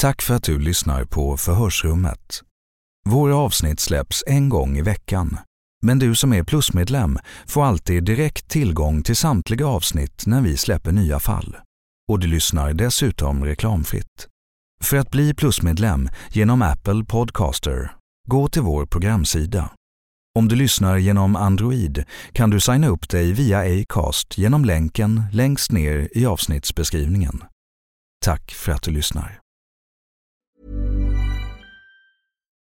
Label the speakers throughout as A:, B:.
A: Tack för att du lyssnar på Förhörsrummet. Våra avsnitt släpps en gång i veckan. Men du som är plusmedlem får alltid direkt tillgång till samtliga avsnitt när vi släpper nya fall. Och du lyssnar dessutom reklamfritt. För att bli plusmedlem genom Apple Podcaster, gå till vår programsida. Om du lyssnar genom Android kan du signa upp dig via Acast genom länken längst ner i avsnittsbeskrivningen. Tack för att du lyssnar.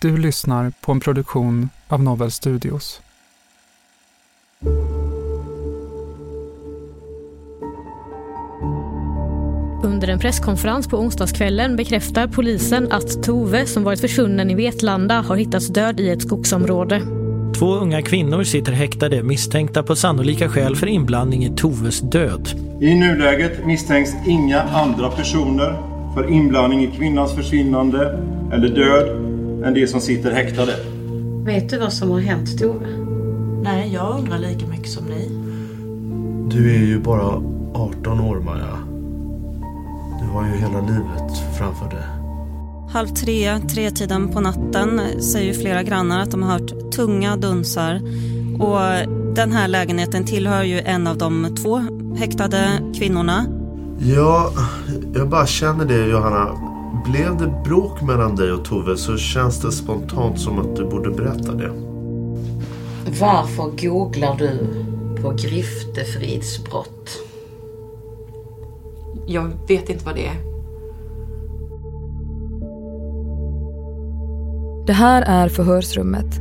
B: Du lyssnar på en produktion av Novel Studios.
C: Under en presskonferens på onsdagskvällen bekräftar polisen att Tove, som varit försvunnen i Vetlanda, har hittats död i ett skogsområde.
D: Två unga kvinnor sitter häktade misstänkta på sannolika skäl för inblandning i Toves död.
E: I nuläget misstänks inga andra personer för inblandning i kvinnans försvinnande eller död än de som sitter häktade.
F: Vet du vad som har hänt Tove?
G: Nej, jag undrar lika mycket som ni.
H: Du är ju bara 18 år Maja. Du har ju hela livet framför dig.
I: Halv tre, tretiden på natten säger flera grannar att de har hört tunga dunsar. Och den här lägenheten tillhör ju en av de två häktade kvinnorna.
H: Ja, jag bara känner det Johanna. Blev det bråk mellan dig och Tove så känns det spontant som att du borde berätta det.
F: Varför googlar du på griftefridsbrott?
G: Jag vet inte vad det är.
J: Det här är Förhörsrummet.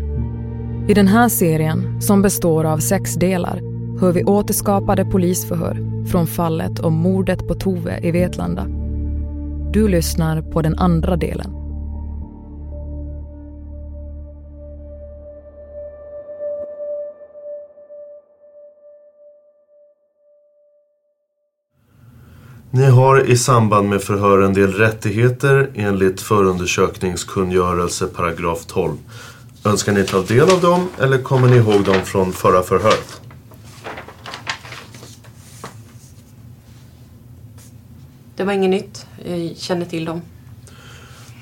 J: I den här serien, som består av sex delar, hör vi återskapade polisförhör från fallet om mordet på Tove i Vetlanda. Du lyssnar på den andra delen.
H: Ni har i samband med förhör en del rättigheter enligt förundersökningskungörelse paragraf 12. Önskar ni ta del av dem eller kommer ni ihåg dem från förra förhöret?
G: Det var inget nytt. Jag känner till dem.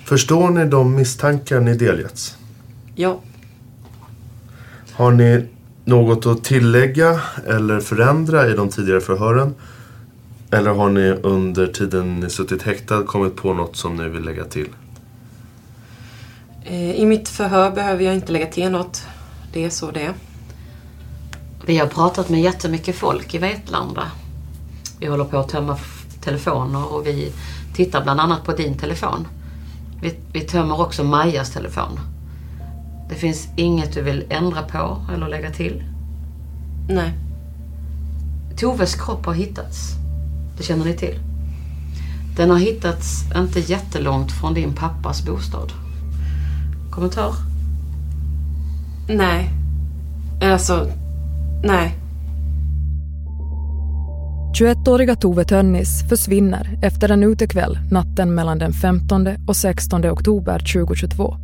H: Förstår ni de misstankar ni delgetts?
G: Ja.
H: Har ni något att tillägga eller förändra i de tidigare förhören? Eller har ni under tiden ni suttit häktad kommit på något som ni vill lägga till?
G: Eh, I mitt förhör behöver jag inte lägga till något. Det är så det är.
F: Vi har pratat med jättemycket folk i Vetlanda. Vi håller på att tömma telefoner och vi tittar bland annat på din telefon. Vi, vi tömmer också Majas telefon. Det finns inget du vill ändra på eller lägga till?
G: Nej.
F: Toves kropp har hittats. Det känner ni till? Den har hittats inte jättelångt från din pappas bostad. Kommentar?
G: Nej. Alltså, nej.
J: 21-åriga Tove Tönnis försvinner efter en utekväll natten mellan den 15 och 16 oktober 2022.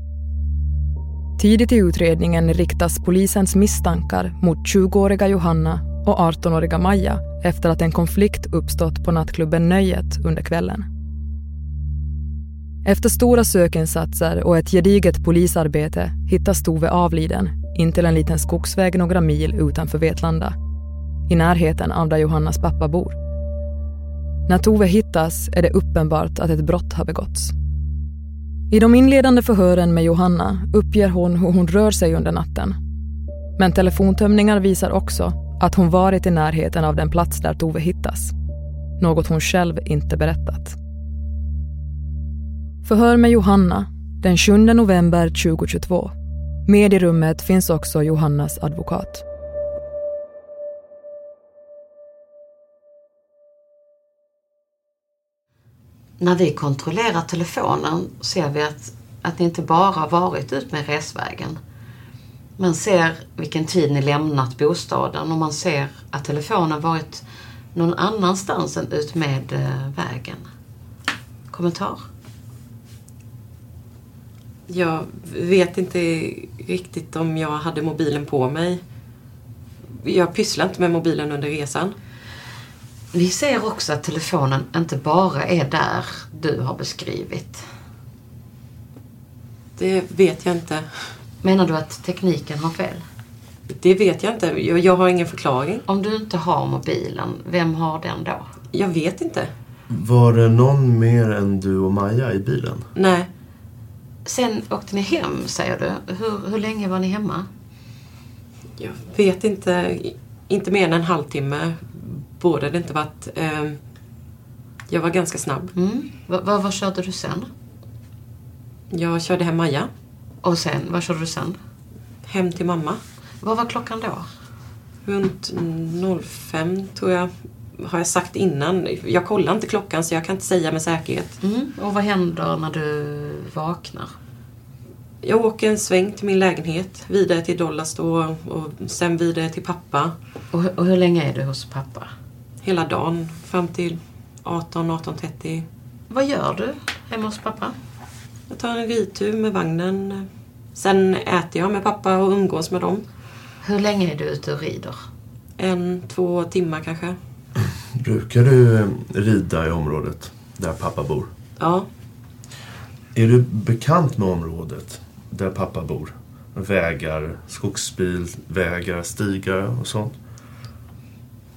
J: Tidigt i utredningen riktas polisens misstankar mot 20-åriga Johanna och 18-åriga Maja efter att en konflikt uppstått på nattklubben Nöjet under kvällen. Efter stora sökinsatser och ett gediget polisarbete hittas Tove avliden intill en liten skogsväg några mil utanför Vetlanda i närheten av där Johannas pappa bor. När Tove hittas är det uppenbart att ett brott har begåtts. I de inledande förhören med Johanna uppger hon hur hon rör sig under natten. Men telefontömningar visar också att hon varit i närheten av den plats där Tove hittas. Något hon själv inte berättat. Förhör med Johanna den 7 november 2022. Med i rummet finns också Johannas advokat.
F: När vi kontrollerar telefonen ser vi att, att ni inte bara har varit ut med resvägen. Man ser vilken tid ni lämnat bostaden och man ser att telefonen varit någon annanstans än ut med eh, vägen. Kommentar?
G: Jag vet inte riktigt om jag hade mobilen på mig. Jag pysslade inte med mobilen under resan.
F: Vi ser också att telefonen inte bara är där du har beskrivit.
G: Det vet jag inte.
F: Menar du att tekniken har fel?
G: Det vet jag inte. Jag, jag har ingen förklaring.
F: Om du inte har mobilen, vem har den då?
G: Jag vet inte.
H: Var det någon mer än du och Maja i bilen?
G: Nej.
F: Sen åkte ni hem, säger du. Hur, hur länge var ni hemma?
G: Jag vet inte. Inte mer än en halvtimme. Borde det inte varit. Eh, jag var ganska snabb.
F: Mm. Vad körde du sen?
G: Jag körde hem Maja.
F: Och sen, vad körde du sen?
G: Hem till mamma.
F: Vad var klockan då?
G: Runt 05 tror jag. Har jag sagt innan. Jag kollar inte klockan så jag kan inte säga med säkerhet.
F: Mm. Och vad händer när du vaknar?
G: Jag åker en sväng till min lägenhet. Vidare till Dollarstore och sen vidare till pappa.
F: Och, och hur länge är du hos pappa?
G: Hela dagen. Fram till 18, 18.30.
F: Vad gör du hemma hos pappa?
G: Jag tar en ridtur med vagnen. Sen äter jag med pappa och umgås med dem.
F: Hur länge är du ute och rider?
G: En, två timmar kanske.
H: Brukar du eh, rida i området där pappa bor?
G: Ja.
H: Är du bekant med området där pappa bor? Vägar, skogsbilvägar, stigar och sånt?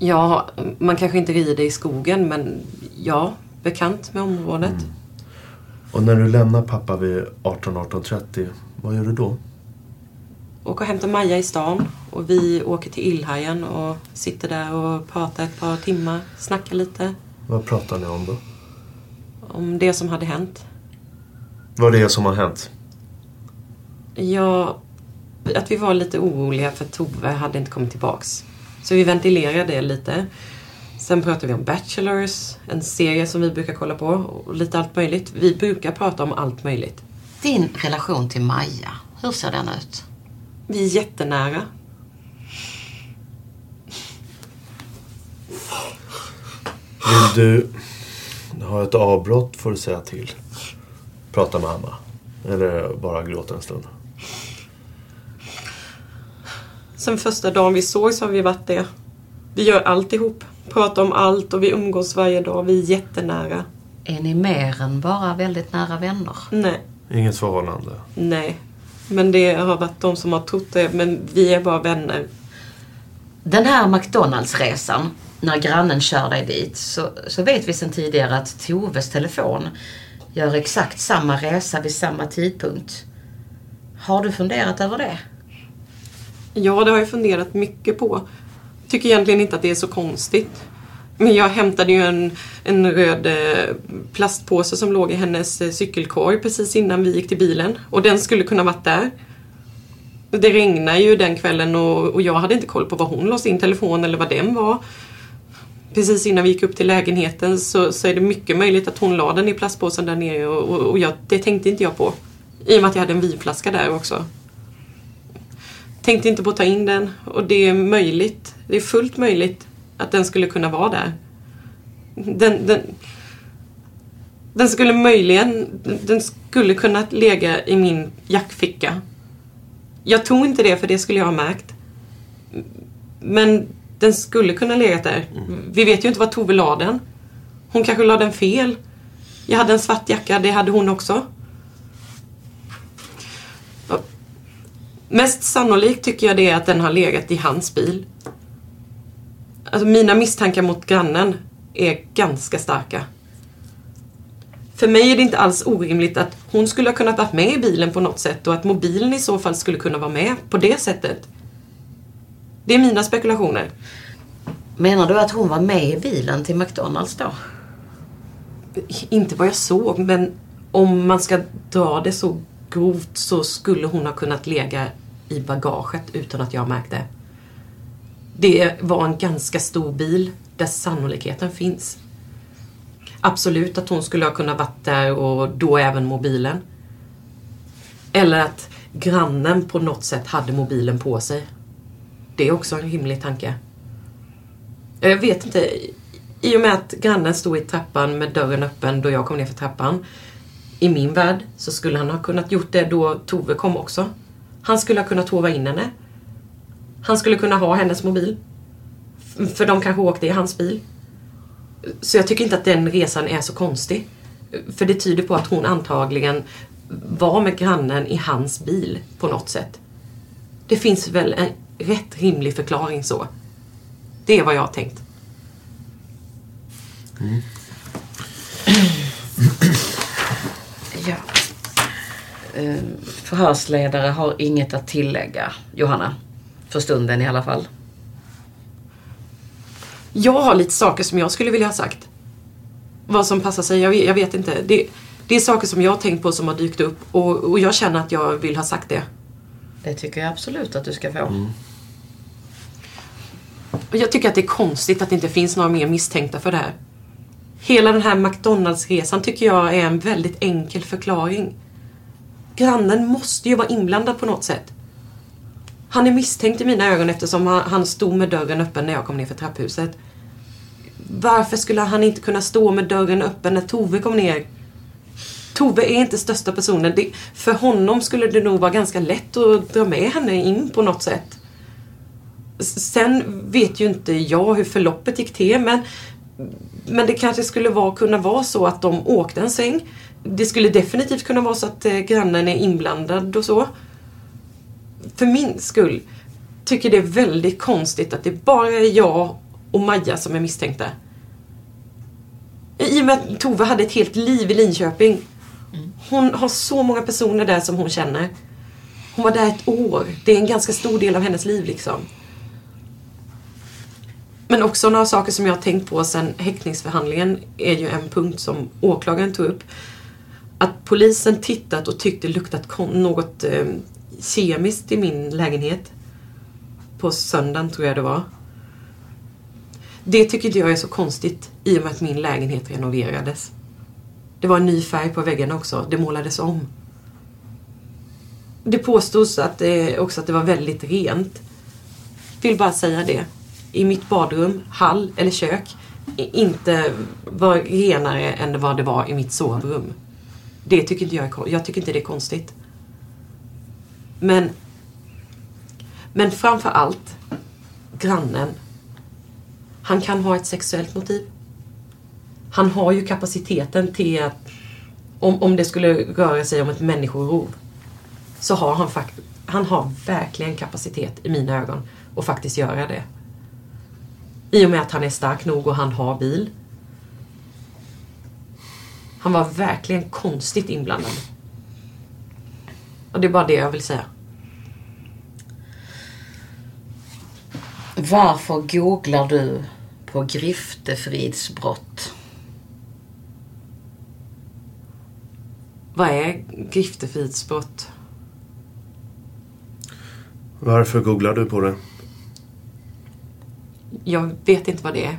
G: Ja, man kanske inte rider i skogen men ja, bekant med området.
H: Mm. Och när du lämnar pappa vid 18-18.30, vad gör du då?
G: Åker och hämtar Maja i stan och vi åker till Illhajen och sitter där och pratar ett par timmar, snackar lite.
H: Vad pratar ni om då?
G: Om det som hade hänt.
H: Vad det är som har hänt?
G: Ja, att vi var lite oroliga för Tove hade inte kommit tillbaks. Så vi ventilerade det lite. Sen pratade vi om Bachelors, en serie som vi brukar kolla på och lite allt möjligt. Vi brukar prata om allt möjligt.
F: Din relation till Maja, hur ser den ut?
G: Vi är jättenära.
H: Vill du ha ett avbrott får du säga till. Prata med mamma. Eller bara gråta en stund.
G: Sen första dagen vi såg så har vi varit det. Vi gör allt ihop. Pratar om allt och vi umgås varje dag. Vi är jättenära.
F: Är ni mer än bara väldigt nära vänner?
G: Nej.
H: Inget förhållande?
G: Nej. Men det har varit de som har trott det. Men vi är bara vänner.
F: Den här McDonalds-resan, när grannen kör dig dit, så, så vet vi sedan tidigare att Toves telefon gör exakt samma resa vid samma tidpunkt. Har du funderat över det?
G: Ja, det har jag funderat mycket på. Jag Tycker egentligen inte att det är så konstigt. Men jag hämtade ju en, en röd eh, plastpåse som låg i hennes eh, cykelkorg precis innan vi gick till bilen. Och den skulle kunna varit där. Det regnade ju den kvällen och, och jag hade inte koll på var hon låste in telefon eller vad den var. Precis innan vi gick upp till lägenheten så, så är det mycket möjligt att hon la den i plastpåsen där nere och, och, och jag, det tänkte inte jag på. I och med att jag hade en vinflaska där också. Tänkte inte på att ta in den och det är möjligt, det är fullt möjligt att den skulle kunna vara där. Den, den, den skulle möjligen, den skulle kunna lägga i min jackficka. Jag tror inte det för det skulle jag ha märkt. Men den skulle kunna legat där. Vi vet ju inte var Tove la den. Hon kanske la den fel. Jag hade en svart jacka, det hade hon också. Mest sannolikt tycker jag det är att den har legat i hans bil. Alltså mina misstankar mot grannen är ganska starka. För mig är det inte alls orimligt att hon skulle ha kunnat vara med i bilen på något sätt och att mobilen i så fall skulle kunna vara med på det sättet. Det är mina spekulationer.
F: Menar du att hon var med i bilen till McDonalds då?
G: Inte vad jag såg, men om man ska dra det så grovt så skulle hon ha kunnat lägga i bagaget utan att jag märkte. Det var en ganska stor bil där sannolikheten finns. Absolut att hon skulle ha kunnat varit där och då även mobilen. Eller att grannen på något sätt hade mobilen på sig. Det är också en rimlig tanke. Jag vet inte. I och med att grannen stod i trappan med dörren öppen då jag kom ner för trappan. I min värld så skulle han ha kunnat gjort det då Tove kom också. Han skulle ha kunnat hova in henne. Han skulle kunna ha hennes mobil. För de kanske åkte i hans bil. Så jag tycker inte att den resan är så konstig. För det tyder på att hon antagligen var med grannen i hans bil på något sätt. Det finns väl en rätt rimlig förklaring så. Det är vad jag har tänkt.
F: Mm. Eh, förhörsledare har inget att tillägga, Johanna. För stunden i alla fall.
G: Jag har lite saker som jag skulle vilja ha sagt. Vad som passar sig, jag vet, jag vet inte. Det, det, är saker som jag har tänkt på som har dykt upp och, och, jag känner att jag vill ha sagt det.
F: Det tycker jag absolut att du ska få. Mm.
G: Jag tycker att det är konstigt att det inte finns några mer misstänkta för det här. Hela den här McDonalds-resan tycker jag är en väldigt enkel förklaring. Grannen måste ju vara inblandad på något sätt. Han är misstänkt i mina ögon eftersom han stod med dörren öppen när jag kom ner för trapphuset. Varför skulle han inte kunna stå med dörren öppen när Tove kom ner? Tove är inte största personen. Det, för honom skulle det nog vara ganska lätt att dra med henne in på något sätt. Sen vet ju inte jag hur förloppet gick till men, men det kanske skulle vara, kunna vara så att de åkte en sväng. Det skulle definitivt kunna vara så att eh, grannen är inblandad och så för min skull tycker det är väldigt konstigt att det bara är jag och Maja som är misstänkta. I och med att Tove hade ett helt liv i Linköping. Hon har så många personer där som hon känner. Hon var där ett år. Det är en ganska stor del av hennes liv liksom. Men också några saker som jag har tänkt på sen häktningsförhandlingen är ju en punkt som åklagaren tog upp. Att polisen tittat och tyckte luktat något eh, kemiskt i min lägenhet. På söndagen tror jag det var. Det tycker inte jag är så konstigt i och med att min lägenhet renoverades. Det var en ny färg på väggarna också. Det målades om. Det påstods att det, också att det var väldigt rent. Vill bara säga det. I mitt badrum, hall eller kök inte var renare än vad det var i mitt sovrum. Det tycker inte jag är, jag tycker inte det är konstigt. Men, men framför allt grannen. Han kan ha ett sexuellt motiv. Han har ju kapaciteten till att om, om det skulle röra sig om ett människorov så har han, faktiskt han har verkligen kapacitet i mina ögon att faktiskt göra det. I och med att han är stark nog och han har bil. Han var verkligen konstigt inblandad. Och det är bara det jag vill säga.
F: Varför googlar du på griftefridsbrott?
G: Vad är griftefridsbrott?
H: Varför googlar du på det?
G: Jag vet inte vad det är.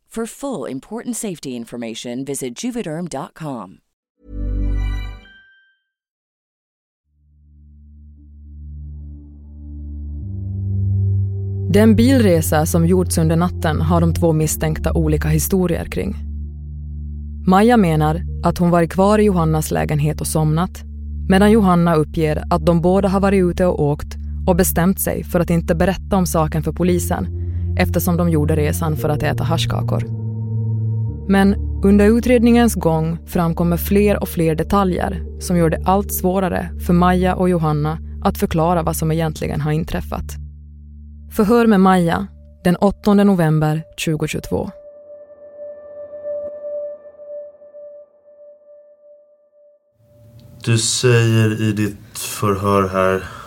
K: For full important safety information, visit juvederm.com.
J: Den bilresa som gjorts under natten har de två misstänkta olika historier kring. Maja menar att hon varit kvar i Johannas lägenhet och somnat medan Johanna uppger att de båda har varit ute och åkt och bestämt sig för att inte berätta om saken för polisen eftersom de gjorde resan för att äta haschkakor. Men under utredningens gång framkommer fler och fler detaljer som gör det allt svårare för Maja och Johanna att förklara vad som egentligen har inträffat. Förhör med Maja den 8 november 2022.
H: Du säger i ditt förhör här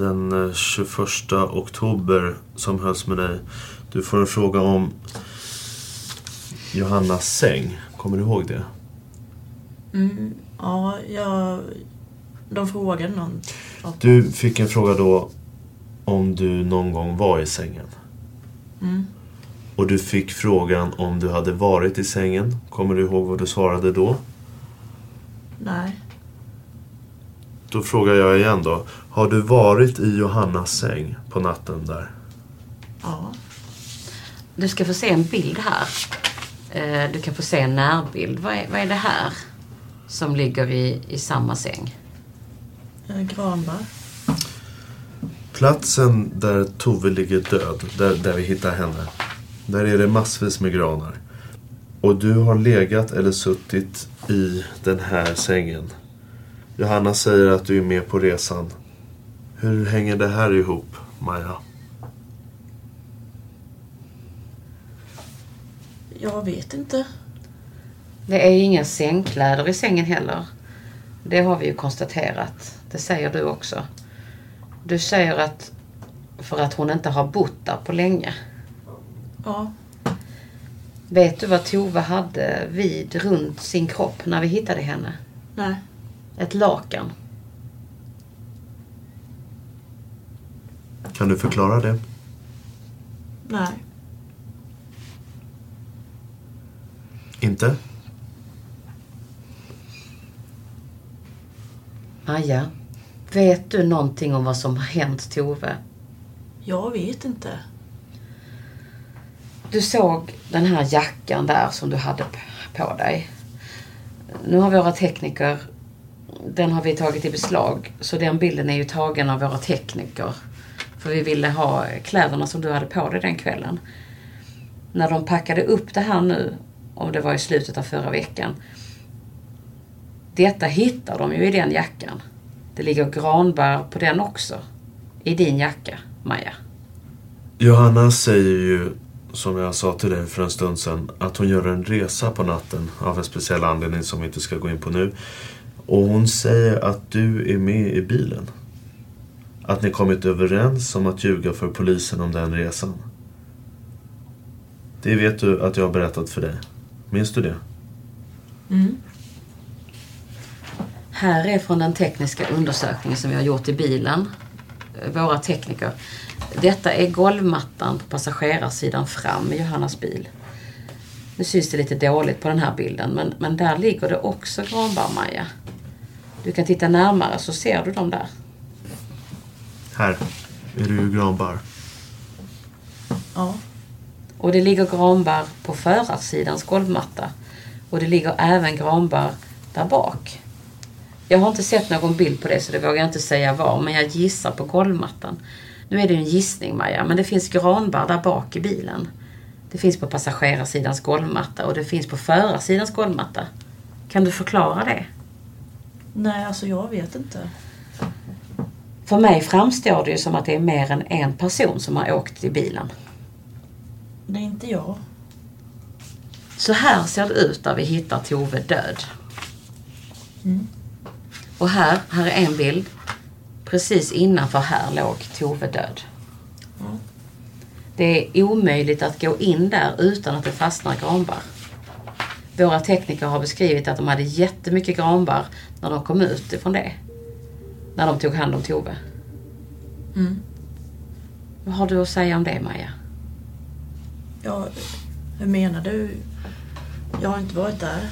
H: den 21 oktober som hölls med dig. Du får en fråga om Johannas säng. Kommer du ihåg det?
L: Mm, ja, jag, de frågade någon.
H: Du fick en fråga då om du någon gång var i sängen.
L: Mm.
H: Och du fick frågan om du hade varit i sängen. Kommer du ihåg vad du svarade då?
L: Nej.
H: Då frågar jag igen då. Har du varit i Johannas säng på natten där?
F: Ja. Du ska få se en bild här. Eh, Du kan få se en närbild. Vad är, vad är det här som ligger i, i samma säng?
L: Eh, Granbar.
H: Platsen där Tove ligger död, där, där vi hittar henne. Där är det massvis med granar. Och du har legat eller suttit i den här sängen. Johanna säger att du är med på resan. Hur hänger det här ihop, Maja?
L: Jag vet inte.
F: Det är inga sängkläder i sängen heller. Det har vi ju konstaterat. Det säger du också. Du säger att för att hon inte har bott där på länge.
L: Ja.
F: Vet du vad Tove hade vid runt sin kropp när vi hittade henne?
L: Nej.
F: Ett lakan.
H: Kan du förklara det?
L: Nej.
H: Inte?
F: Maja, vet du någonting om vad som har hänt Tove?
L: Jag vet inte.
F: Du såg den här jackan där som du hade på dig. Nu har våra tekniker, den har vi tagit i beslag. Så den bilden är ju tagen av våra tekniker. För vi ville ha kläderna som du hade på dig den kvällen. När de packade upp det här nu, om det var i slutet av förra veckan. Detta hittar de ju i den jackan. Det ligger granbär på den också. I din jacka, Maja.
H: Johanna säger ju, som jag sa till dig för en stund sedan, att hon gör en resa på natten av en speciell anledning som vi inte ska gå in på nu. Och hon säger att du är med i bilen. Att ni kommit överens om att ljuga för polisen om den resan. Det vet du att jag har berättat för dig. Minns du det?
L: Mm.
F: Här är från den tekniska undersökningen som vi har gjort i bilen. Våra tekniker. Detta är golvmattan på passagerarsidan fram i Johannas bil. Nu syns det lite dåligt på den här bilden men, men där ligger det också granbarr Maja. Du kan titta närmare så ser du dem där.
H: Här är det ju granbar.
L: Ja.
F: Och det ligger granbar på förarsidans golvmatta. Och det ligger även granbar där bak. Jag har inte sett någon bild på det så det vågar jag inte säga var, men jag gissar på golvmattan. Nu är det en gissning Maja, men det finns granbar där bak i bilen. Det finns på passagerarsidans golvmatta och det finns på förarsidans golvmatta. Kan du förklara det?
L: Nej, alltså jag vet inte.
F: För mig framstår det ju som att det är mer än en person som har åkt i bilen.
L: Det är inte jag.
F: Så här ser det ut där vi hittar Tove död.
L: Mm.
F: Och här, här är en bild. Precis innanför här låg Tove död. Det är omöjligt att gå in där utan att det fastnar granbar. Våra tekniker har beskrivit att de hade jättemycket granbar när de kom ut ifrån det. När de tog hand om Tove.
L: Mm.
F: Vad har du att säga om det Maja?
L: Ja, hur menar du? Jag har inte varit där.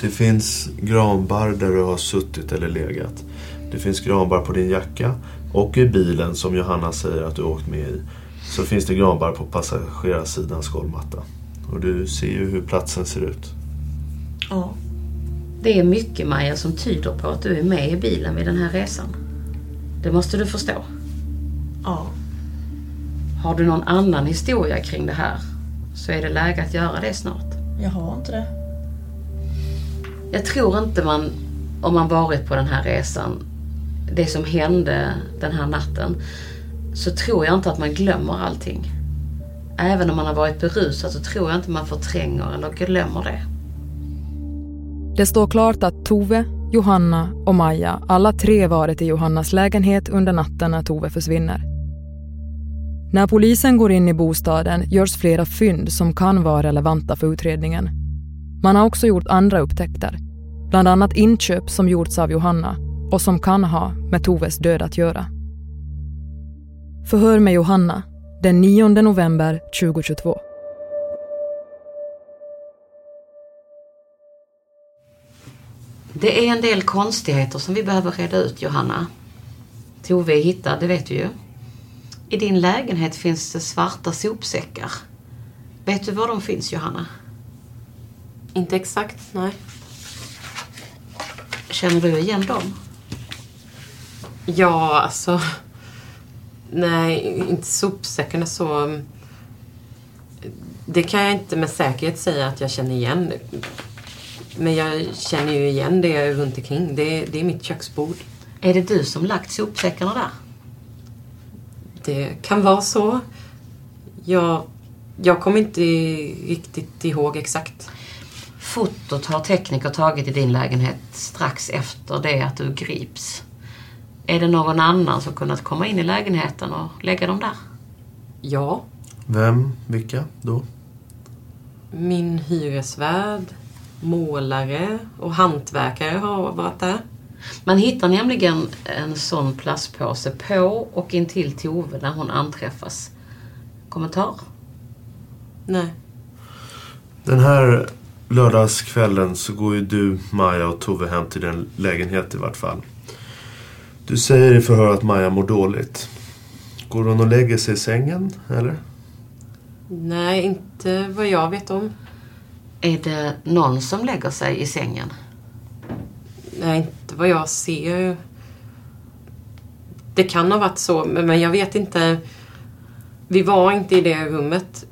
H: Det finns granbar där du har suttit eller legat. Det finns granbar på din jacka och i bilen som Johanna säger att du åkt med i. Så finns det granbar på passagerarsidans golvmatta. Och du ser ju hur platsen ser ut.
L: Ja.
F: Det är mycket Maja som tyder på att du är med i bilen vid den här resan. Det måste du förstå.
L: Ja.
F: Har du någon annan historia kring det här så är det läge att göra det snart.
L: Jag har inte det.
F: Jag tror inte man, om man varit på den här resan, det som hände den här natten, så tror jag inte att man glömmer allting. Även om man har varit berusad så tror jag inte man förtränger eller glömmer det.
J: Det står klart att Tove, Johanna och Maja alla tre varit i Johannas lägenhet under natten när Tove försvinner. När polisen går in i bostaden görs flera fynd som kan vara relevanta för utredningen. Man har också gjort andra upptäckter, bland annat inköp som gjorts av Johanna och som kan ha med Toves död att göra. Förhör med Johanna den 9 november 2022.
F: Det är en del konstigheter som vi behöver reda ut, Johanna. Tove är hittad, det vet du ju. I din lägenhet finns det svarta sopsäckar. Vet du var de finns, Johanna?
G: Inte exakt, nej.
F: Känner du igen dem?
G: Ja, alltså... Nej, inte sopsäckarna så... Det kan jag inte med säkerhet säga att jag känner igen. Men jag känner ju igen det runt omkring. Det, det är mitt köksbord.
F: Är det du som lagt sopsäckarna där?
G: Det kan vara så. Jag, jag kommer inte riktigt ihåg exakt.
F: fotot har tekniker tagit i din lägenhet strax efter det att du grips. Är det någon annan som kunnat komma in i lägenheten och lägga dem där?
G: Ja.
H: Vem? Vilka då?
G: Min hyresvärd, målare och hantverkare har varit där.
F: Man hittar nämligen en sån plastpåse på och intill Tove när hon anträffas. Kommentar?
G: Nej.
H: Den här lördagskvällen så går ju du, Maja och Tove hem till din lägenhet i vart fall. Du säger i förhör att Maja mår dåligt. Går hon och lägger sig i sängen, eller?
G: Nej, inte vad jag vet om.
F: Är det någon som lägger sig i sängen?
G: Nej, inte vad jag ser. Det kan ha varit så, men jag vet inte. Vi var inte i det rummet.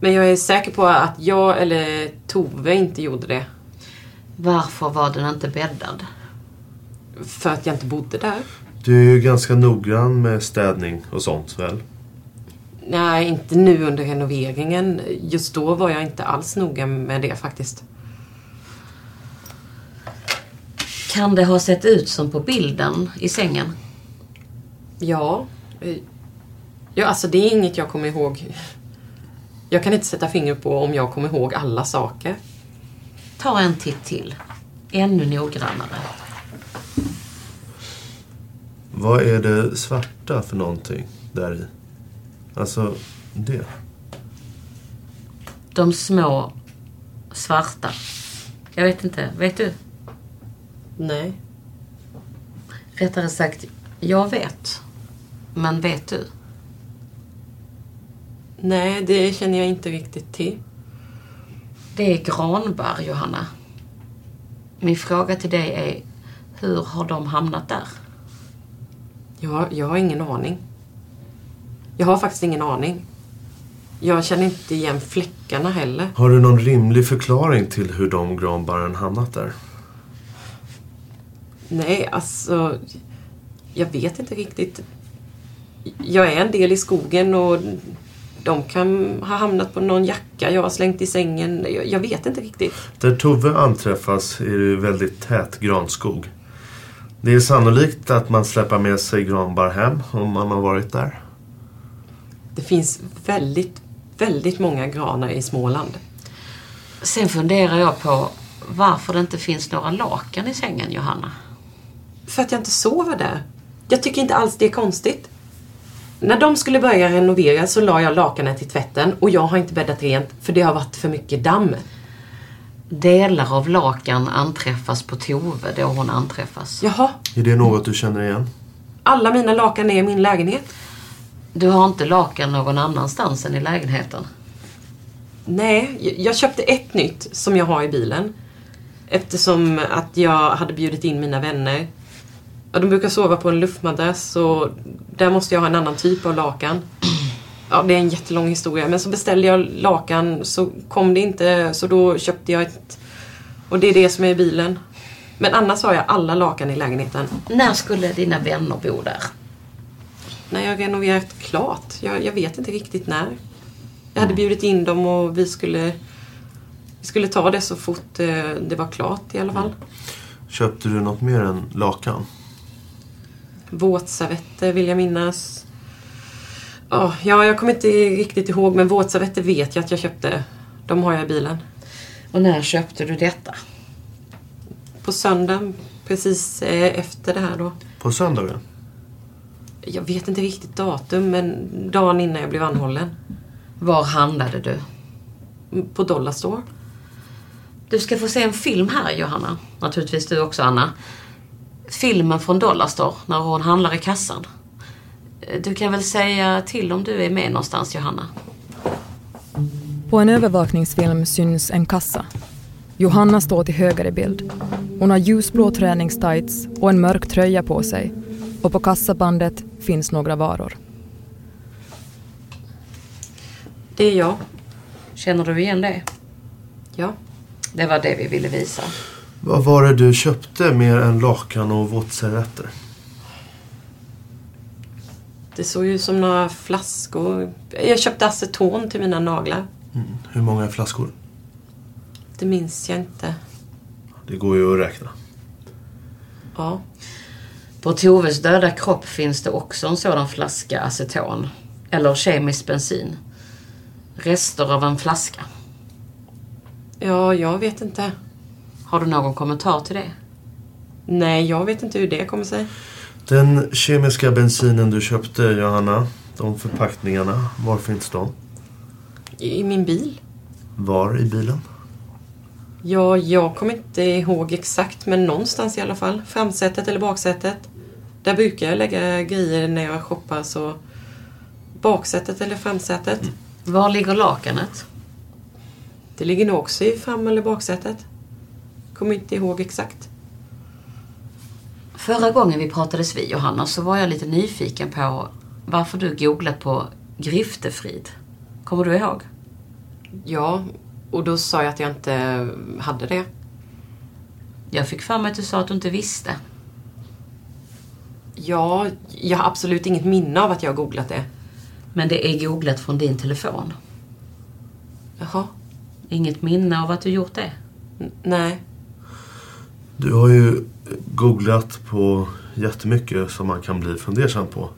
G: Men jag är säker på att jag eller Tove inte gjorde det.
F: Varför var den inte bäddad?
G: För att jag inte bodde där.
H: Du är ju ganska noggrann med städning och sånt, väl?
G: Nej, inte nu under renoveringen. Just då var jag inte alls noga med det faktiskt.
F: Kan det ha sett ut som på bilden i sängen?
G: Ja. Ja, alltså det är inget jag kommer ihåg. Jag kan inte sätta finger på om jag kommer ihåg alla saker.
F: Ta en titt till. Ännu noggrannare.
H: Vad är det svarta för någonting där i? Alltså, det.
F: De små svarta. Jag vet inte. Vet du?
G: Nej.
F: Rättare sagt, jag vet. Men vet du?
G: Nej, det känner jag inte riktigt till.
F: Det är granbarr, Johanna. Min fråga till dig är, hur har de hamnat där?
G: Jag, jag har ingen aning. Jag har faktiskt ingen aning. Jag känner inte igen fläckarna heller.
H: Har du någon rimlig förklaring till hur de granbarren hamnat där?
G: Nej, alltså... Jag vet inte riktigt. Jag är en del i skogen och de kan ha hamnat på någon jacka jag har slängt i sängen. Jag, jag vet inte riktigt.
H: Där Tove anträffas är det väldigt tät granskog. Det är sannolikt att man släpper med sig granbarr hem om man har varit där.
G: Det finns väldigt, väldigt många granar i Småland.
F: Sen funderar jag på varför det inte finns några lakan i sängen, Johanna.
G: För att jag inte sover där. Jag tycker inte alls det är konstigt. När de skulle börja renovera så la jag lakanet i tvätten och jag har inte bäddat rent för det har varit för mycket damm.
F: Delar av lakan anträffas på Tove då hon anträffas.
G: Jaha,
H: Är det något du känner igen?
G: alla mina lakan är i min lägenhet.
F: Du har inte lakan någon annanstans än i lägenheten?
G: Nej, jag- köpte ett nytt som jag har i bilen. Eftersom att jag hade bjudit in mina vänner. Ja, de brukar sova på en luftmadrass så där måste jag ha en annan typ av lakan. Ja, det är en jättelång historia. Men så beställde jag lakan så kom det inte så då köpte jag ett. Och det är det som är i bilen. Men annars har jag alla lakan i lägenheten.
F: När skulle dina vänner bo där?
G: När jag renoverat klart. Jag, jag vet inte riktigt när. Jag hade bjudit in dem och vi skulle, vi skulle ta det så fort eh, det var klart i alla fall.
H: Köpte du något mer än lakan?
G: Våtservetter vill jag minnas. Ja, ja, jag kommer inte riktigt ihåg men våtservetter vet jag att jag köpte. De har jag i bilen.
F: Och när köpte du detta?
G: På söndagen, precis eh, efter det här då.
H: På söndagen?
G: Jag vet inte riktigt datum men dagen innan jag blev anhållen.
F: Var handlade du?
G: På Dollarstore.
F: Du ska få se en film här, Johanna. Naturligtvis du också, Anna. Filmen från Dollarstore, när hon handlar i kassan. Du kan väl säga till om du är med någonstans, Johanna?
J: På en övervakningsfilm syns en kassa. Johanna står till höger i bild. Hon har ljusblå träningstights och en mörk tröja på sig. Och på kassabandet finns några varor.
G: Det är jag.
F: Känner du igen det?
G: Ja.
F: Det var det vi ville visa.
H: Vad var det du köpte mer än lakan och våtservetter?
G: Det såg ut som några flaskor. Jag köpte aceton till mina naglar.
H: Mm. Hur många flaskor?
G: Det minns jag inte.
H: Det går ju att räkna.
G: Ja.
F: På Toves döda kropp finns det också en sådan flaska aceton. Eller kemisk bensin. Rester av en flaska.
G: Ja, jag vet inte.
F: Har du någon kommentar till det?
G: Nej, jag vet inte hur det kommer sig.
H: Den kemiska bensinen du köpte, Johanna. De förpackningarna, var finns de?
G: I min bil.
H: Var i bilen?
G: Ja, jag kommer inte ihåg exakt, men någonstans i alla fall. Framsätet eller baksätet. Där brukar jag lägga grejer när jag shoppar, så baksätet eller framsätet.
F: Var ligger lakanet?
G: Det ligger nog också i fram eller baksätet. Kommer inte ihåg exakt.
F: Förra gången vi pratades vid Johanna så var jag lite nyfiken på varför du googlat på griftefrid. Kommer du ihåg?
G: Ja, och då sa jag att jag inte hade det.
F: Jag fick för mig att du sa att du inte visste.
G: Ja, jag har absolut inget minne av att jag har googlat det.
F: Men det är googlat från din telefon.
G: Jaha.
F: Inget minne av att du gjort det?
G: N- nej.
H: Du har ju googlat på jättemycket som man kan bli fundersam på.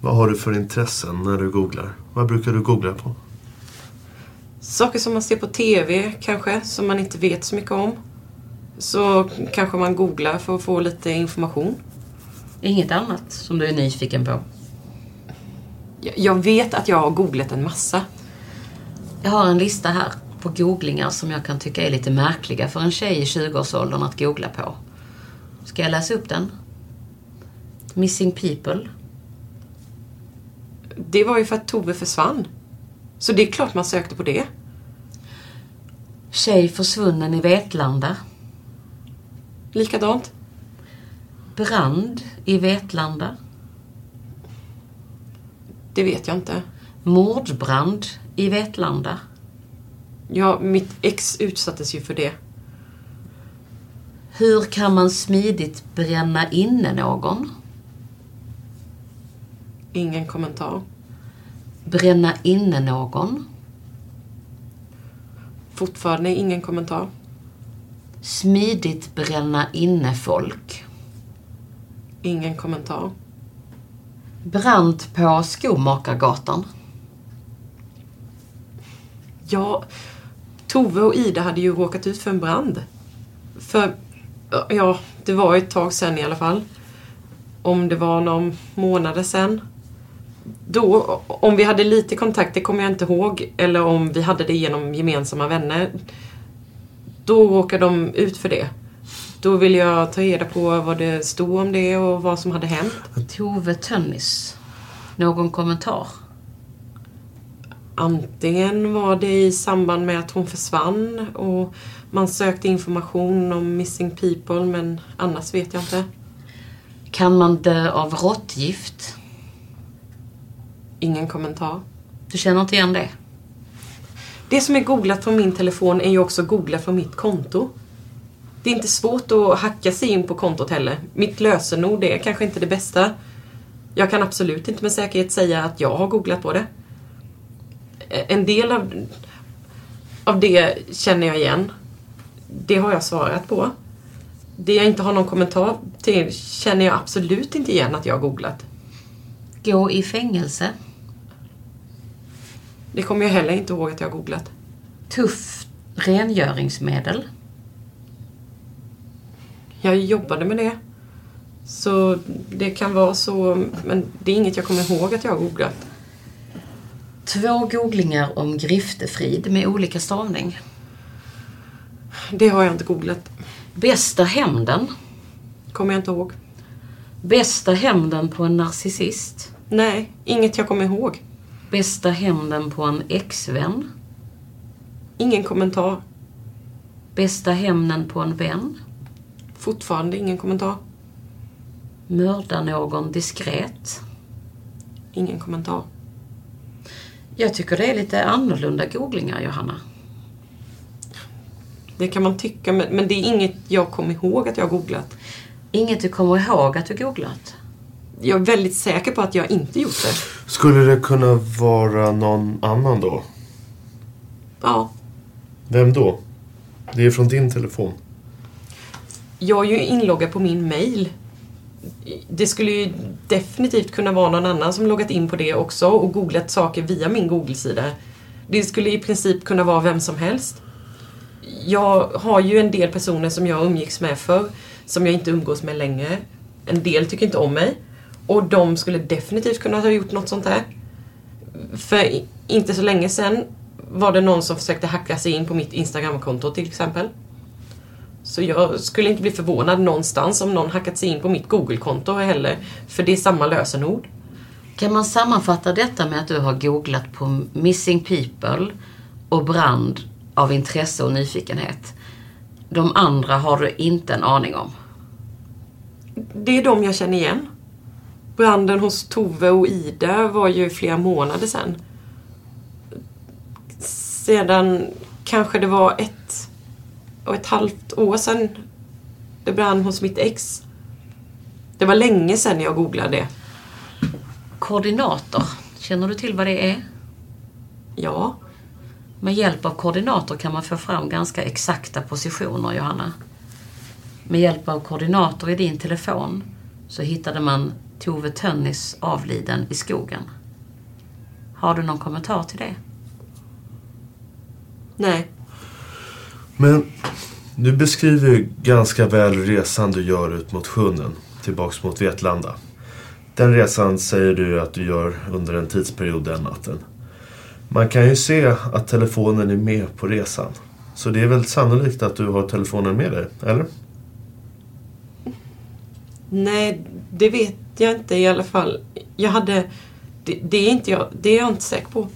H: Vad har du för intressen när du googlar? Vad brukar du googla på?
G: Saker som man ser på TV kanske, som man inte vet så mycket om. Så kanske man googlar för att få lite information.
F: Inget annat som du är nyfiken på?
G: Jag- vet att jag har googlat en massa.
F: Jag har en lista här på googlingar som jag kan tycka är lite märkliga för en tjej i 20-årsåldern att googla på. Ska jag läsa upp den? Missing people.
G: Det var ju för att Tove försvann. Så det är klart man sökte på det.
F: Tjej försvunnen i Vetlanda.
G: Likadant.
F: Brand i Vetlanda.
G: Det vet jag inte.
F: Mordbrand i Vetlanda.
G: Ja, mitt ex utsattes ju för det.
F: Hur kan man smidigt bränna inne någon?
G: Ingen kommentar.
F: Bränna inne någon?
G: Fortfarande ingen kommentar.
F: Smidigt bränna inne folk.
G: Ingen kommentar.
F: Brand på Skomakargatan.
G: Ja, Tove och Ida hade ju råkat ut för en brand. För, ja, det var ett tag sedan i alla fall. Om det var någon månader sedan. Då, om vi hade lite kontakt, det kommer jag inte ihåg. Eller om vi hade det genom gemensamma vänner. Då råkade de ut för det. Då ville jag ta reda på vad det stod om det och vad som hade hänt.
F: Tove Tönnis. Någon kommentar?
G: Antingen var det i samband med att hon försvann och man sökte information om missing people men annars vet jag inte.
F: Kan man dö av råttgift?
G: Ingen kommentar.
F: Du känner inte igen det?
G: Det som är googlat från min telefon är ju också googlat från mitt konto. Det är inte svårt att hacka sig in på kontot heller. Mitt lösenord är kanske inte det bästa. Jag kan absolut inte med säkerhet säga att jag har googlat på det. En del av, av det känner jag igen. Det har jag svarat på. Det jag inte har någon kommentar till känner jag absolut inte igen att jag har googlat.
F: Gå i fängelse?
G: Det kommer jag heller inte ihåg att jag har googlat.
F: Tuff rengöringsmedel?
G: Jag jobbade med det. Så det kan vara så, men det är inget jag kommer ihåg att jag har googlat.
F: Två googlingar om griftefrid med olika stavning.
G: Det har jag inte googlat.
F: Bästa hämnden?
G: Kommer jag inte ihåg.
F: Bästa hämnden på en narcissist?
G: Nej, inget jag kommer ihåg.
F: Bästa hämnden på en exvän?
G: Ingen kommentar.
F: Bästa hämnden på en vän?
G: Fortfarande ingen kommentar.
F: Mörda någon diskret?
G: Ingen kommentar.
F: Jag tycker det är lite annorlunda googlingar, Johanna.
G: Det kan man tycka, men, det är inget jag kommer ihåg att jag har googlat.
F: Inget du kommer ihåg att du googlat?
G: Jag är väldigt säker på att jag inte gjort det.
H: Skulle det kunna vara någon annan då?
G: Ja,
H: Vem då? Det är från din telefon.
G: Jag är ju inloggad på min mail. Det skulle ju definitivt kunna vara någon annan som loggat in på det också och googlat saker via min Google-sida. Det skulle i princip kunna vara vem som helst. Jag har ju en del personer som jag umgicks med förr som jag inte umgås med längre. En del tycker inte om mig. Och de skulle definitivt kunna ha gjort något sånt här. För inte så länge sedan var det någon som försökte hacka sig in på mitt Instagramkonto till exempel. Så jag skulle inte bli förvånad någonstans om någon hackat sig in på mitt Google-konto heller. För det är samma lösenord.
F: Kan man sammanfatta detta med att du har googlat på Missing People och brand av intresse och nyfikenhet? De andra har du inte en aning om?
G: Det är de jag känner igen. Branden hos Tove och Ida var ju flera månader sedan. Sedan kanske det var ett och ett halvt år sedan det brann hos mitt ex. Det var länge sedan jag googlade det.
F: Koordinator, känner du till vad det är?
G: Ja.
F: Med hjälp av koordinator kan man få fram ganska exakta positioner, Johanna. Med hjälp av koordinator i din telefon så hittade man Tove Tönnis avliden i skogen. Har du någon kommentar till det?
G: Nej.
H: Men du beskriver ju ganska väl resan du gör ut mot sjön, tillbaks mot Vetlanda. Den resan säger du att du gör under en tidsperiod den natten. Man kan ju se att telefonen är med på resan. Så det är väl sannolikt att du har telefonen med dig, eller?
G: Nej, det vet jag inte i alla fall. Jag hade... Det, det, är, inte jag, det är jag inte säker på.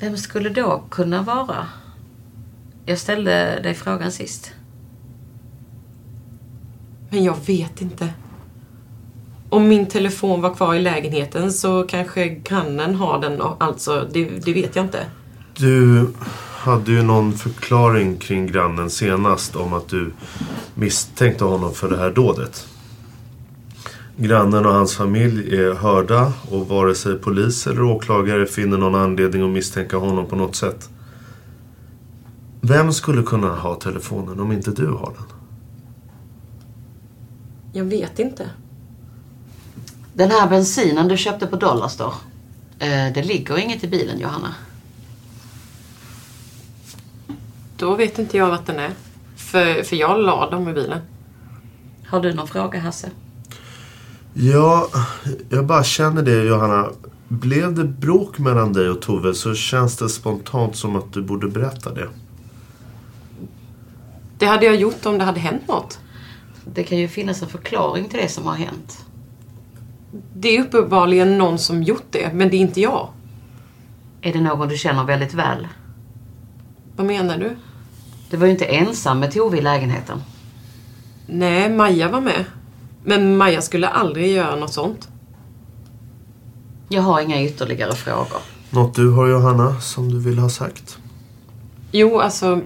F: Vem skulle då kunna vara? Jag ställde dig frågan sist.
G: Men jag vet inte. Om min telefon var kvar i lägenheten så kanske grannen har den. Alltså, det, det vet jag inte.
H: Du hade ju någon förklaring kring grannen senast om att du misstänkte honom för det här dådet. Grannen och hans familj är hörda och vare sig polis eller åklagare finner någon anledning att misstänka honom på något sätt. Vem skulle kunna ha telefonen om inte du har den?
G: Jag vet inte.
F: Den här bensinen du köpte på Dollarstore. Eh, det ligger inget i bilen, Johanna.
G: Då vet inte jag vart den är. För, för jag la dem i bilen.
F: Har du någon fråga, Hasse?
H: Ja, jag bara känner det Johanna. Blev det bråk mellan dig och Tove så känns det spontant som att du borde berätta det.
G: Det hade jag gjort om det hade hänt något.
F: Det kan ju finnas en förklaring till det som har hänt.
G: Det är uppenbarligen någon som gjort det, men det är inte jag.
F: Är det någon du känner väldigt väl?
G: Vad menar du?
F: Du var ju inte ensam med Tove i lägenheten.
G: Nej, Maja var med. Men Maja skulle aldrig göra något sånt.
F: Jag har inga ytterligare frågor.
H: Något du har Johanna som du vill ha sagt?
G: Jo, alltså.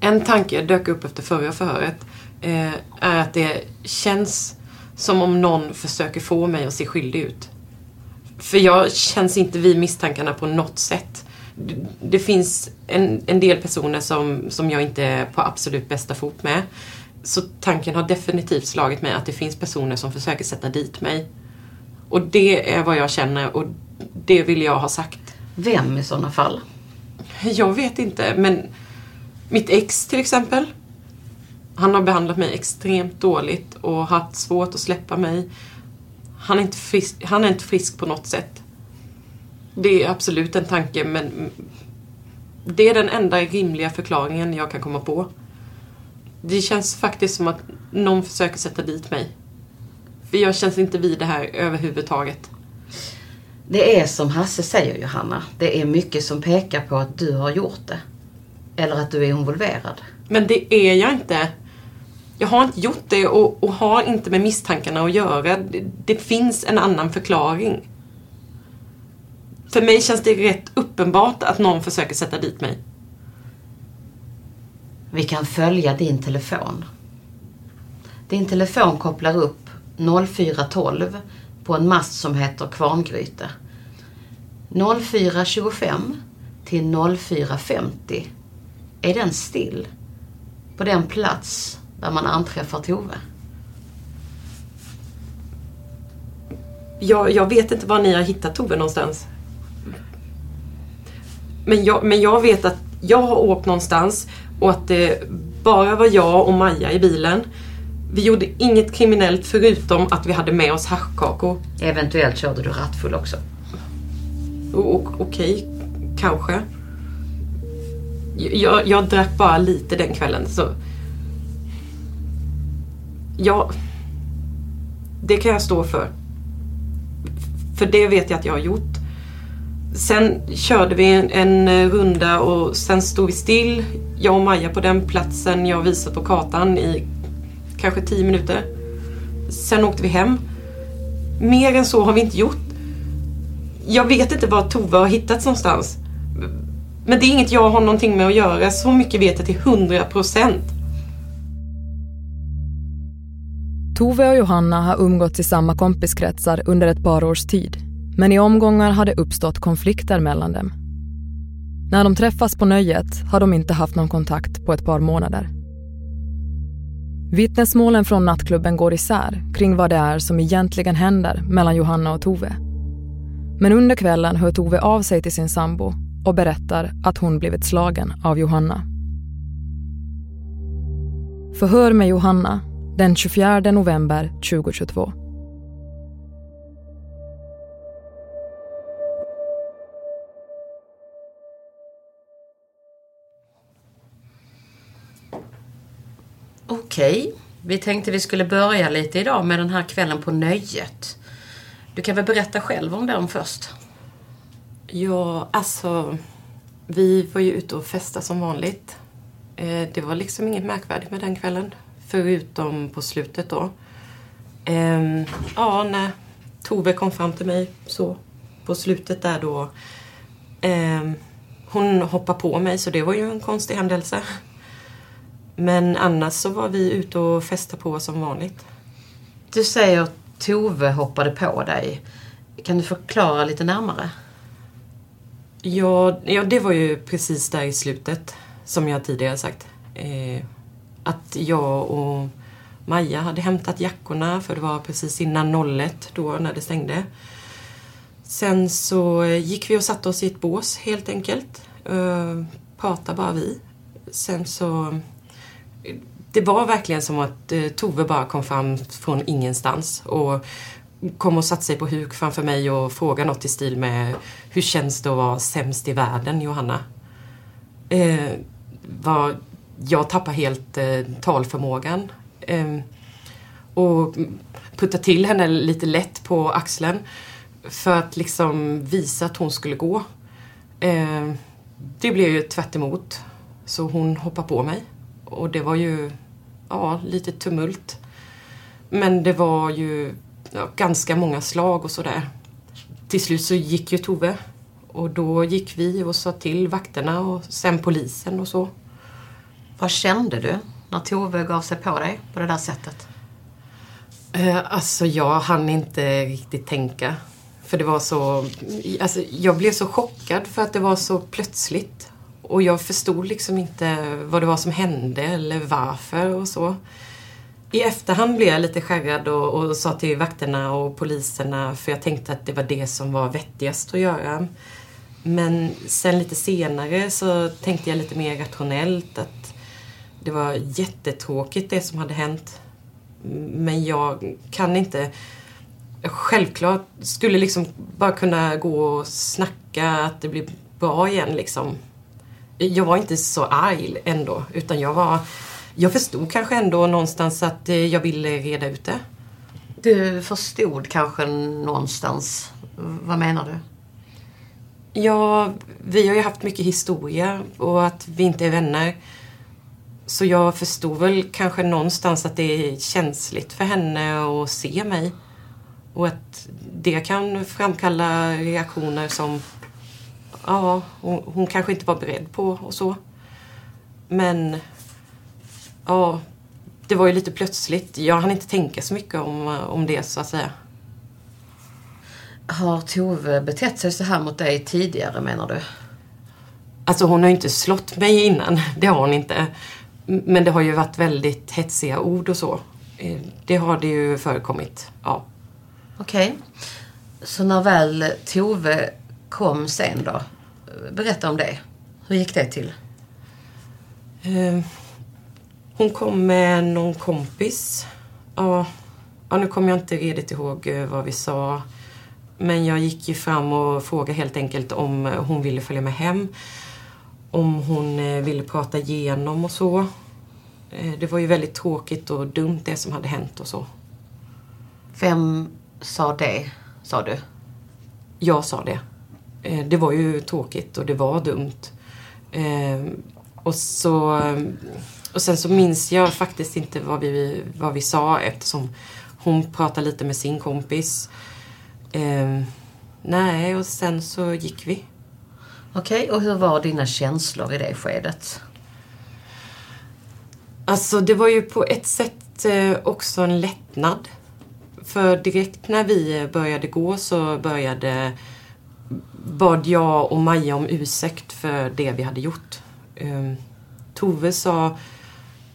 G: En tanke dök upp efter förra förhöret. Eh, är att det känns som om någon försöker få mig att se skyldig ut. För jag känns inte vid misstankarna på något sätt. Det, det finns en, en del personer som, som jag inte är på absolut bästa fot med. Så tanken har definitivt slagit mig att det finns personer som försöker sätta dit mig. Och det är vad jag känner och det vill jag ha sagt.
F: Vem i sådana fall?
G: Jag vet inte, men mitt ex till exempel. Han har behandlat mig extremt dåligt och haft svårt att släppa mig. Han är inte frisk, han är inte frisk på något sätt. Det är absolut en tanke, men det är den enda rimliga förklaringen jag kan komma på. Det känns faktiskt som att någon försöker sätta dit mig. För jag känns inte vid det här överhuvudtaget.
F: Det är som Hasse säger Johanna. Det är mycket som pekar på att du har gjort det. Eller att du är involverad.
G: Men det är jag inte. Jag har inte gjort det och, och har inte med misstankarna att göra. Det, det finns en annan förklaring. För mig känns det rätt uppenbart att någon försöker sätta dit mig.
F: Vi kan följa din telefon. Din telefon kopplar upp 0412 på en mast som heter Kvarngryte. 0425 till 0450 är den still? På den plats där man anträffar Tove?
G: Jag, jag vet inte var ni har hittat Tove någonstans. Men jag, men jag vet att jag har åkt någonstans och att det bara var jag och Maja i bilen. Vi gjorde inget kriminellt förutom att vi hade med oss haschkakor.
F: Eventuellt körde du rattfull också.
G: Okej, kanske. Jag, jag drack bara lite den kvällen. Så jag, det kan jag stå för. För det vet jag att jag har gjort. Sen körde vi en, en eh, runda och sen stod vi still, jag och Maja på den platsen jag visat på kartan i kanske tio minuter. Sen åkte vi hem. Mer än så har vi inte gjort. Jag vet inte var Tove har hittats någonstans. Men det är inget jag har någonting med att göra. Så mycket vet jag till 100 procent.
J: Tove och Johanna har umgåtts i samma kompiskretsar under ett par års tid. Men i omgångar har det uppstått konflikter mellan dem. När de träffas på nöjet har de inte haft någon kontakt på ett par månader. Vittnesmålen från nattklubben går isär kring vad det är som egentligen händer mellan Johanna och Tove. Men under kvällen hör Tove av sig till sin sambo och berättar att hon blivit slagen av Johanna. Förhör med Johanna den 24 november 2022.
F: Okej, vi tänkte vi skulle börja lite idag med den här kvällen på Nöjet. Du kan väl berätta själv om den först?
G: Ja, alltså. Vi var ju ute och festa som vanligt. Eh, det var liksom inget märkvärdigt med den kvällen. Förutom på slutet då. Ehm, ja, när Tove kom fram till mig så på slutet där då. Ehm, hon hoppade på mig så det var ju en konstig händelse. Men annars så var vi ute och festade på som vanligt.
F: Du säger att Tove hoppade på dig. Kan du förklara lite närmare?
G: Ja, ja, det var ju precis där i slutet, som jag tidigare sagt. Eh, att jag och Maja hade hämtat jackorna, för det var precis innan 01 då när det stängde. Sen så gick vi och satte oss i ett bås helt enkelt. Eh, pratade bara vi. Sen så... Det var verkligen som att eh, Tove bara kom fram från ingenstans och kom och satte sig på huk framför mig och frågade något i stil med Hur känns det att vara sämst i världen, Johanna? Eh, var, jag tappade helt eh, talförmågan. Eh, och puttade till henne lite lätt på axeln för att liksom visa att hon skulle gå. Eh, det blev ju tvärt emot. Så hon hoppade på mig. Och det var ju ja, lite tumult. Men det var ju ja, ganska många slag och sådär. Till slut så gick ju Tove. Och då gick vi och sa till vakterna och sen polisen och så.
F: Vad kände du när Tove gav sig på dig på det där sättet?
G: Eh, alltså jag hann inte riktigt tänka. För det var så... Alltså, jag blev så chockad för att det var så plötsligt. Och jag förstod liksom inte vad det var som hände eller varför och så. I efterhand blev jag lite skärrad och, och sa till vakterna och poliserna för jag tänkte att det var det som var vettigast att göra. Men sen lite senare så tänkte jag lite mer rationellt att det var jättetråkigt det som hade hänt. Men jag kan inte... Självklart skulle liksom bara kunna gå och snacka att det blir bra igen liksom. Jag var inte så arg ändå utan jag var... Jag förstod kanske ändå någonstans att eh, jag ville reda ut det.
F: Du förstod kanske någonstans. Vad menar du?
G: Ja, vi har ju haft mycket historia och att vi inte är vänner. Så jag förstod väl kanske någonstans att det är känsligt för henne att se mig. Och att det kan framkalla reaktioner som ja, hon, hon kanske inte var beredd på och så. Men ja, det var ju lite plötsligt. Jag hann inte tänka så mycket om, om det så att säga.
F: Har Tove betett sig så här mot dig tidigare menar du?
G: Alltså hon har ju inte slått mig innan, det har hon inte. Men det har ju varit väldigt hetsiga ord och så. Eh, det har det ju förekommit, ja.
F: Okej. Okay. Så när väl Tove kom sen då? Berätta om det. Hur gick det till?
G: Eh, hon kom med någon kompis. Ja, ja, nu kommer jag inte redigt ihåg eh, vad vi sa. Men jag gick ju fram och frågade helt enkelt om hon ville följa med hem. Om hon eh, ville prata igenom och så. Det var ju väldigt tråkigt och dumt det som hade hänt och så.
F: Vem sa det, sa du?
G: Jag sa det. Det var ju tråkigt och det var dumt. Och så och sen så minns jag faktiskt inte vad vi, vad vi sa eftersom hon pratade lite med sin kompis. Eh, nej, och sen så gick vi.
F: Okej, okay, och hur var dina känslor i det skedet?
G: Alltså, det var ju på ett sätt eh, också en lättnad. För direkt när vi började gå så började bad jag och Maja om ursäkt för det vi hade gjort. Eh, Tove sa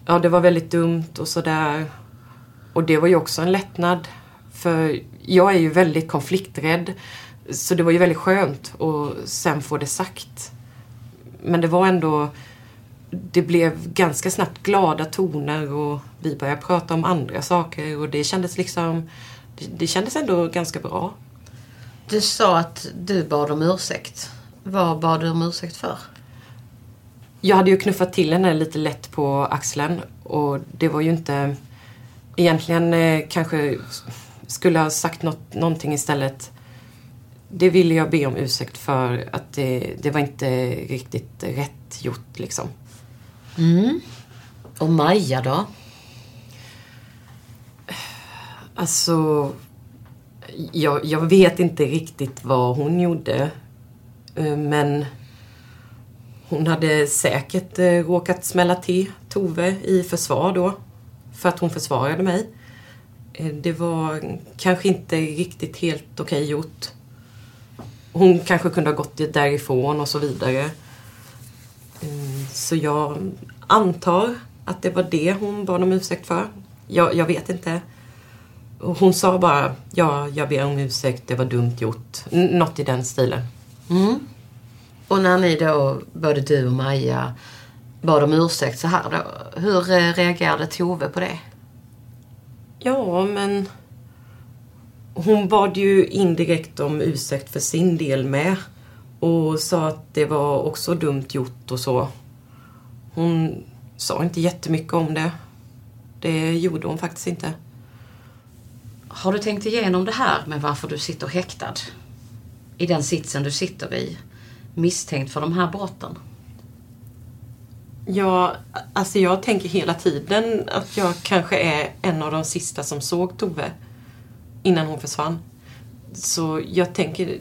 G: ja, det var väldigt dumt och sådär. Och det var ju också en lättnad. För jag är ju väldigt konflikträdd. Så det var ju väldigt skönt att sen få det sagt. Men det var ändå... Det blev ganska snabbt glada toner och vi började prata om andra saker och det kändes liksom... Det, det kändes ändå ganska bra.
F: Du sa att du bad om ursäkt. Vad bad du om ursäkt för?
G: Jag hade ju knuffat till henne lite lätt på axeln och det var ju inte... Egentligen eh, kanske skulle ha sagt något, någonting istället. Det ville jag be om ursäkt för att det, det var inte riktigt rätt gjort liksom.
F: Mm. Och Maja då?
G: Alltså, jag, jag vet inte riktigt vad hon gjorde. Eh, men hon hade säkert eh, råkat smälla till Tove i försvar då. För att hon försvarade mig. Eh, det var kanske inte riktigt helt okej okay gjort. Hon kanske kunde ha gått därifrån och så vidare. Mm, så jag antar att det var det hon bad om ursäkt för. Jag, jag vet inte. Hon sa bara, ja, jag ber om ursäkt, det var dumt gjort. Något i den stilen.
F: Mm. Och när ni då, både du och Maja, bad om ursäkt så här då. Hur eh, reagerade Tove på det?
G: Ja, men hon bad ju indirekt om ursäkt för sin del med. Och sa att det var också dumt gjort och så. Hon sa inte jättemycket om det. Det gjorde hon faktiskt inte.
F: Har du tänkt igenom det här med varför du sitter häktad? I den sitsen du sitter i? Misstänkt för de här brotten?
G: Ja, alltså jag tänker hela tiden att jag kanske är en av de sista som såg Tove innan hon försvann. Så jag tänker,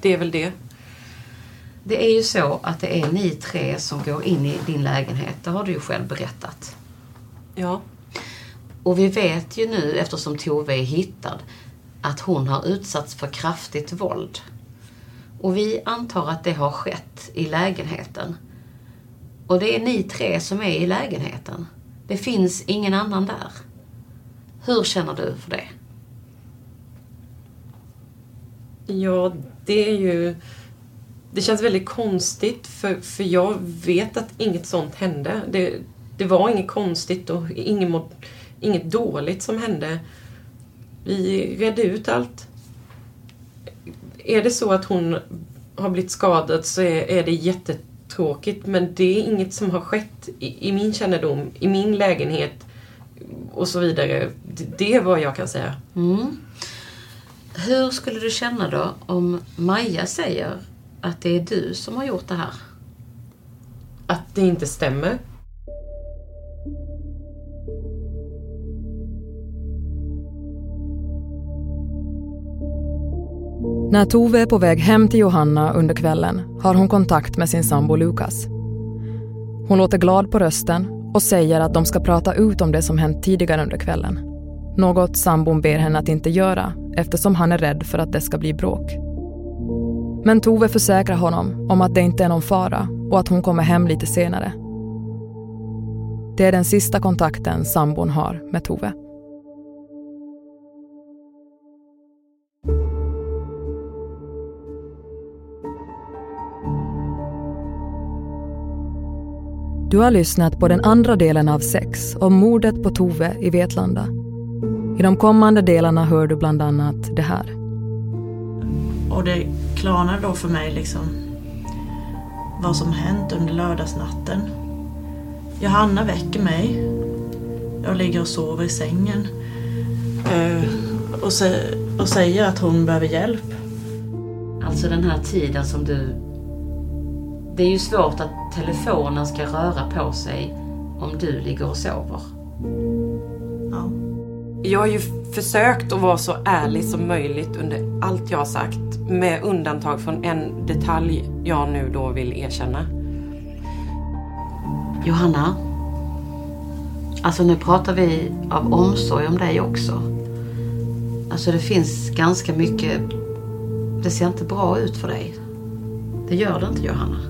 G: det är väl det.
F: Det är ju så att det är ni tre som går in i din lägenhet. Det har du ju själv berättat.
G: Ja.
F: Och vi vet ju nu, eftersom Tove är hittad, att hon har utsatts för kraftigt våld. Och vi antar att det har skett i lägenheten. Och det är ni tre som är i lägenheten. Det finns ingen annan där. Hur känner du för det?
G: Ja, det är ju... Det känns väldigt konstigt för, för jag vet att inget sånt hände. Det, det var inget konstigt och inget, inget dåligt som hände. Vi redde ut allt är det så att hon har blivit skadad så är, är det jättetråkigt men det är inget som har skett i, i, min kännedom, i min lägenhet och så vidare. Det, det är vad jag kan säga.
F: Mm. Hur skulle du känna då om Maja säger att det är du som har gjort det här?
G: Att det inte stämmer?
J: När Tove är på väg hem till Johanna under kvällen har hon kontakt med sin sambo Lukas. Hon låter glad på rösten och säger att de ska prata ut om det som hänt tidigare under kvällen. Något sambon ber henne att inte göra eftersom han är rädd för att det ska bli bråk. Men Tove försäkrar honom om att det inte är någon fara och att hon kommer hem lite senare. Det är den sista kontakten sambon har med Tove. Du har lyssnat på den andra delen av sex om mordet på Tove i Vetlanda. I de kommande delarna hör du bland annat det här.
L: Och det klarnade då för mig liksom vad som hänt under lördagsnatten. Johanna väcker mig. Jag ligger och sover i sängen. Eh, och, och säger att hon behöver hjälp.
F: Alltså den här tiden som du... Det är ju svårt att telefonen ska röra på sig om du ligger och sover.
L: Ja.
G: Jag har ju försökt att vara så ärlig som möjligt under allt jag har sagt. Med undantag från en detalj jag nu då vill erkänna.
F: Johanna. Alltså nu pratar vi av omsorg om dig också. Alltså det finns ganska mycket... Det ser inte bra ut för dig. Det gör det inte Johanna.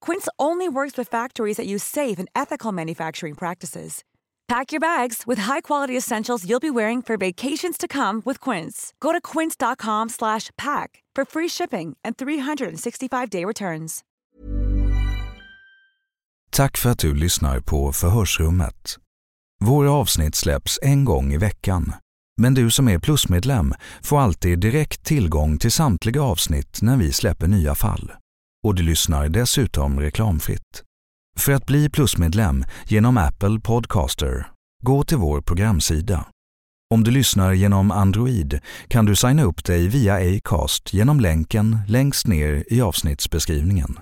M: Quince only works with factories that use safe and ethical manufacturing practices. Pack your bags with high-quality essentials you'll be wearing for vacations to come with Quince. Go to quince.com/pack for free shipping and 365-day returns.
A: Tack för att du lyssnar på Förhörsrummet. Våra avsnitt släpps en gång i veckan. Men du som är plusmedlem får alltid direkt tillgång till samtliga avsnitt när vi släpper nya fall och du lyssnar dessutom reklamfritt. För att bli plusmedlem genom Apple Podcaster, gå till vår programsida. Om du lyssnar genom Android kan du signa upp dig via Acast genom länken längst ner i avsnittsbeskrivningen.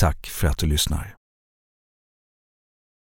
A: Tack för att du lyssnar.